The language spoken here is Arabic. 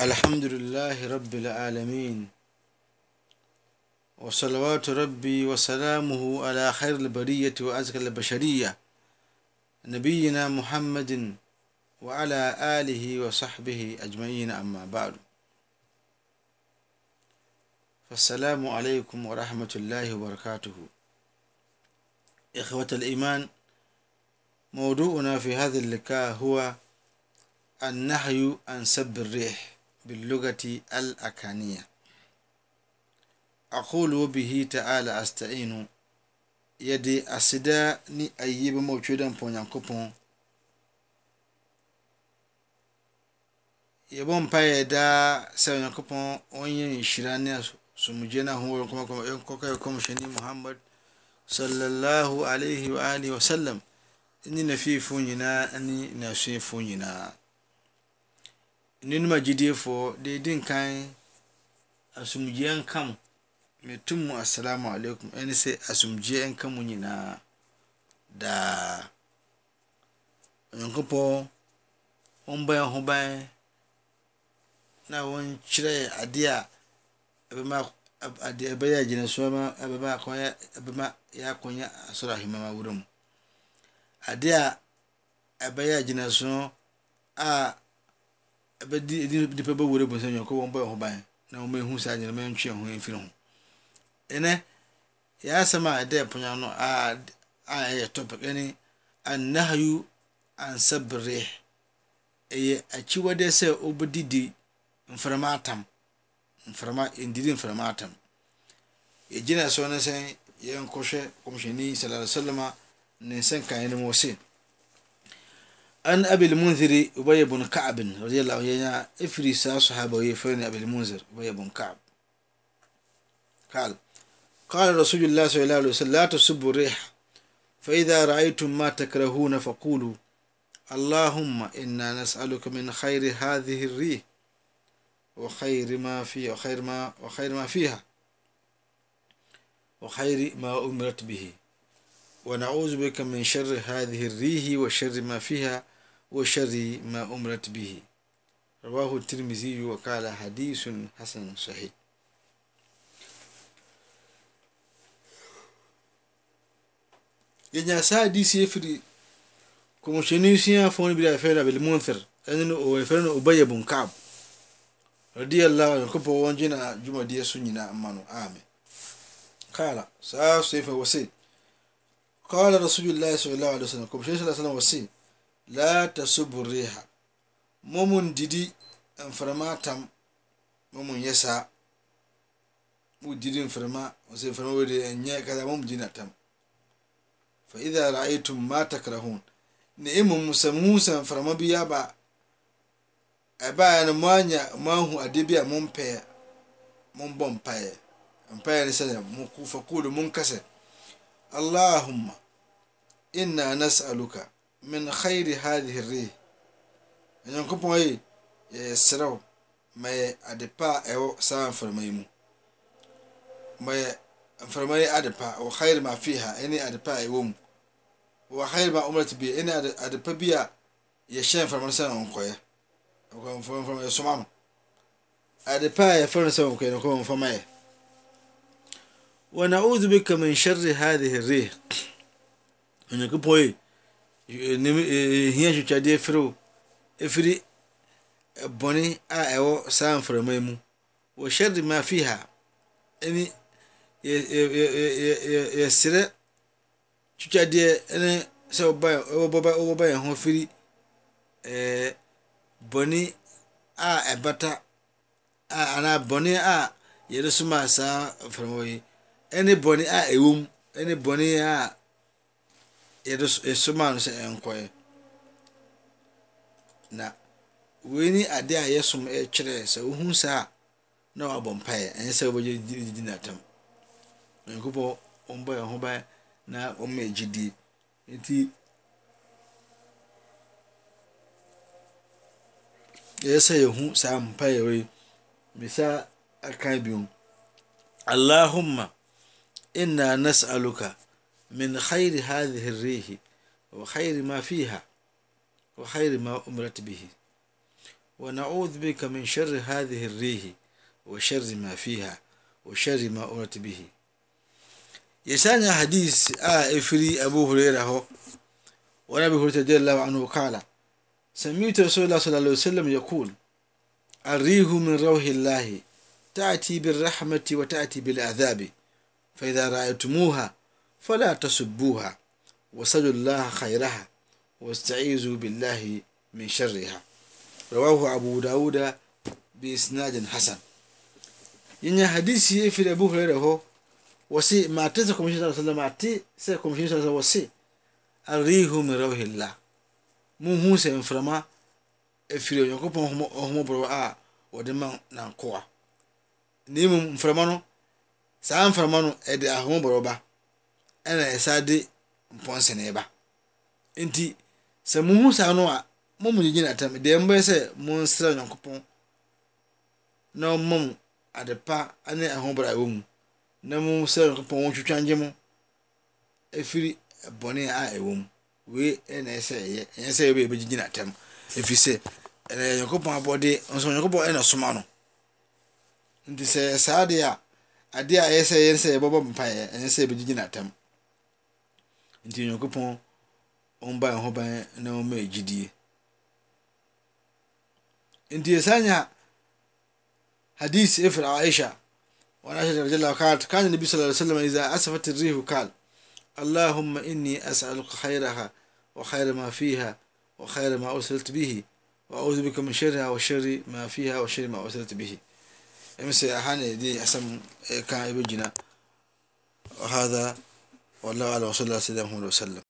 الحمد لله رب العالمين وصلوات ربي وسلامه على خير البرية وأزكى البشرية نبينا محمد وعلى آله وصحبه أجمعين أما بعد. فالسلام عليكم ورحمة الله وبركاته. إخوة الإيمان موضوعنا في هذا اللقاء هو النهي عن سب الريح. باللغة الأكانية أقول وبه تعالى أستعين yɛde aseda ne ayie bɛma otwa dɛ mpa onyankopɔn yɛbɔ mpaeɛ daa sɛ onyankopɔn ɔnyɛ nhyira ne asomdwe no ahoɔ nkɔkɔ kɔmhyɛni muhammad sallallahu alaihi wa alihi wasallam ne nafiefoɔ nyinaa ne n'asuafoɔ nyinaa nninom agyidiefoɔ deɛ ɛdi nkan asomdwoeɛ nka mo. Metum mu assalamu alaikum. Ɛne sɛ asomdwoeɛ nka mu nyinaa. Daa. Onyankopɔn ɔmbɔ yɛn ho ban na wɔnkyerɛ adeɛ a ɛbɛma adeɛ ɛbɛyɛ agyinasoɔ ma ɛbɛma akɔnya ɛbɛma yɛ akɔnya asɔrɔ ahemma wura mu. Adeɛ a ɛbɛyɛ agyinasoɔ a nipa bɛwura mu sɛ onyankopɔn bɔ yɛn ho ban na wɔn ehu saa nyina ntwe yɛn ho mfiri ho. Ɛnɛ yɛ asɛm a ɛda ɛponya no a a ɛyɛ topic ɛne anahayu ansabere ɛyɛ akyiwadeɛ sɛ ɔbɛdidi mframa atam mframa ndidi mframa atam. Yɛgyina so no sɛ yɛnkɔhwɛ kɔmhyɛni sallallahu ne nsɛnkan no mu wɔ an abi المنذر أبي بن كعب رضي الله عنه إفري سا صحابة ويفرني أبي المنذر أبي بن كعب. قال قال رسول الله صلى الله عليه وسلم لا تسبوا الريح فإذا رأيتم ما تكرهون فقولوا اللهم إنا نسألك من خير هذه الريح وخير ما فيها وخير ما وخير ما فيها وخير ما أمرت به. ونعوذ بك من شر هذه الريح وشر ما فيها وشر ما أمرت به رواه الترمذي وقال حديث حسن صحيح yɛnya saa hadisi firi kɔmhyɛni suafoɔ no bi a yɛfrɛ no abelmunthir ɛne no yɛfrɛ no ubaya bun kab radiallahu nyankopɔn wɔngye na dwumadeɛ so nyinaa ma no amen kala saa suafa wɔ se qala rasulillahi sallallahu alaihi wasallam ko shesha sallallahu wasi la tasubu riha momun didi enframa tam momun yasa mu didi enframa wasi enframa wede enye kaza momun didi tam fa idha ra'aytum ma takrahun ne imu musamu san enframa biya ba ɛbaa no moanya moahu adeɛ bi a mompɛ mombɔ mpaeɛ mpaeɛ ne sɛ mofa kuodo monkasɛ اللهم إنا نسألك من خير هذه الريح nyankopɔn yi yɛsrɛ wo ma yɛ ade pa a ɛwɔ saa mframa yi mu ma yɛ mframa yi ade pa wɔ khair ma fiha ɛne ade pa a ɛwɔ mu wɔ khair ma umrat bi ɛne ade pa bi a yɛhyɛ mframa no sɛ nkɔyɛ mframa yɛsoma no ade pa a yɛfrɛ no sɛ nkɔyɛ no kɔ mframa yɛ ونعوذ بك من شر هذه الريح onyankopɔn yi hia twitwadeɛ firi o ɛfiri bɔne a ɛwɔ saa mframa yi mu wɔ hyɛre ma fi ha ɛne yɛserɛ twitwadeɛ ne sɛ wɔbɔba yɛn ho firi bɔne a ɛbata anaa bɔne a yɛde soma saa mframa yi ɛne bɔne a ɛwɔ mu ɛne bɔne a yɛde ɛsoma no sɛ ɛnkɔɛ na wei ni ade a yɛsom ɛkyerɛ sɛ wohu saa na wabɔ mpaeɛ. Ɛnyɛ sɛ wobɛgye didi natam. Onyankopɔn ɔmbɔ yɛn ho ban na ɔma gyidie. Nti yɛyɛ sɛ yɛhu saa mpaeɛ wei. Mesa aka biom allahumma إنا نسألك من خير هذه الريح وخير ما فيها وخير ما أمرت به. ونعوذ بك من شر هذه الريح وشر ما فيها وشر ما أمرت به. يساني حديث آه إفري أبو هريرة هو ونبي هريرة رضي الله عنه قال سمعت رسول الله صلى الله عليه وسلم يقول الريح من روح الله تأتي بالرحمة وتأتي بالعذاب. فإذا رأيتموها فلا تسبوها وسلوا الله خيرها واستعيذوا بالله من شرها. رواه أبو داود بإسناد حسن. ينيا حديث في أبو هريرة هو وسي ما تسا كمشي صلى الله عليه وسلم ما تي سي صلى الله عليه وسلم وسي الريح من روح الله. mu hu sɛ mframa efiri onyankopɔn ɔhomɔborɔ a wɔde ma nankoa na mmom mframa no saa mframa no ɛde ahomɔborɔ ba ɛna ɛsa de mpɔnsene ba nti sɛ mo hu saa no a mo mu gyina atam deɛ mbɛyɛ sɛ monsrɛ onyankopɔn na ɔmma mu ade pa ne ahomɔborɔ a ɛwɔ mu na mo srɛ onyankopɔn wɔntwitwa ngye mo efiri bɔne a ɛwɔ mu. Wei ɛna ɛsɛ ɛyɛ ɛnyɛ sɛ ɛbɛ ɛbɛgyina atɛm ɛfiri sɛ ɛna nyankopɔn abɔde nso nyankopɔn ɛna soma no. Nti sɛ saa deɛ a adeɛ a ɛyɛ sɛ ɛyɛ sɛ yɛbɛbɔ mpaeɛ. Ɛnyɛ sɛ ɛbɛgyina atɛm nti nyankopɔn ɔmba yɛn ho ban na ɔmma ɛgyidie nti yɛsan nya hadis ɛfiri aisha. وعن رضي الله قالت كان النبي صلى الله عليه وسلم إذا أسفت الريح قال اللهم إني أسألك خيرها وخير ما فيها وخير ما أرسلت به وأعوذ بك من شرها وشر ما فيها وشر ما أرسلت به مثل أحاني دي أسم كان يبجنا وهذا والله أعلم وصلى الله عليه وسلم.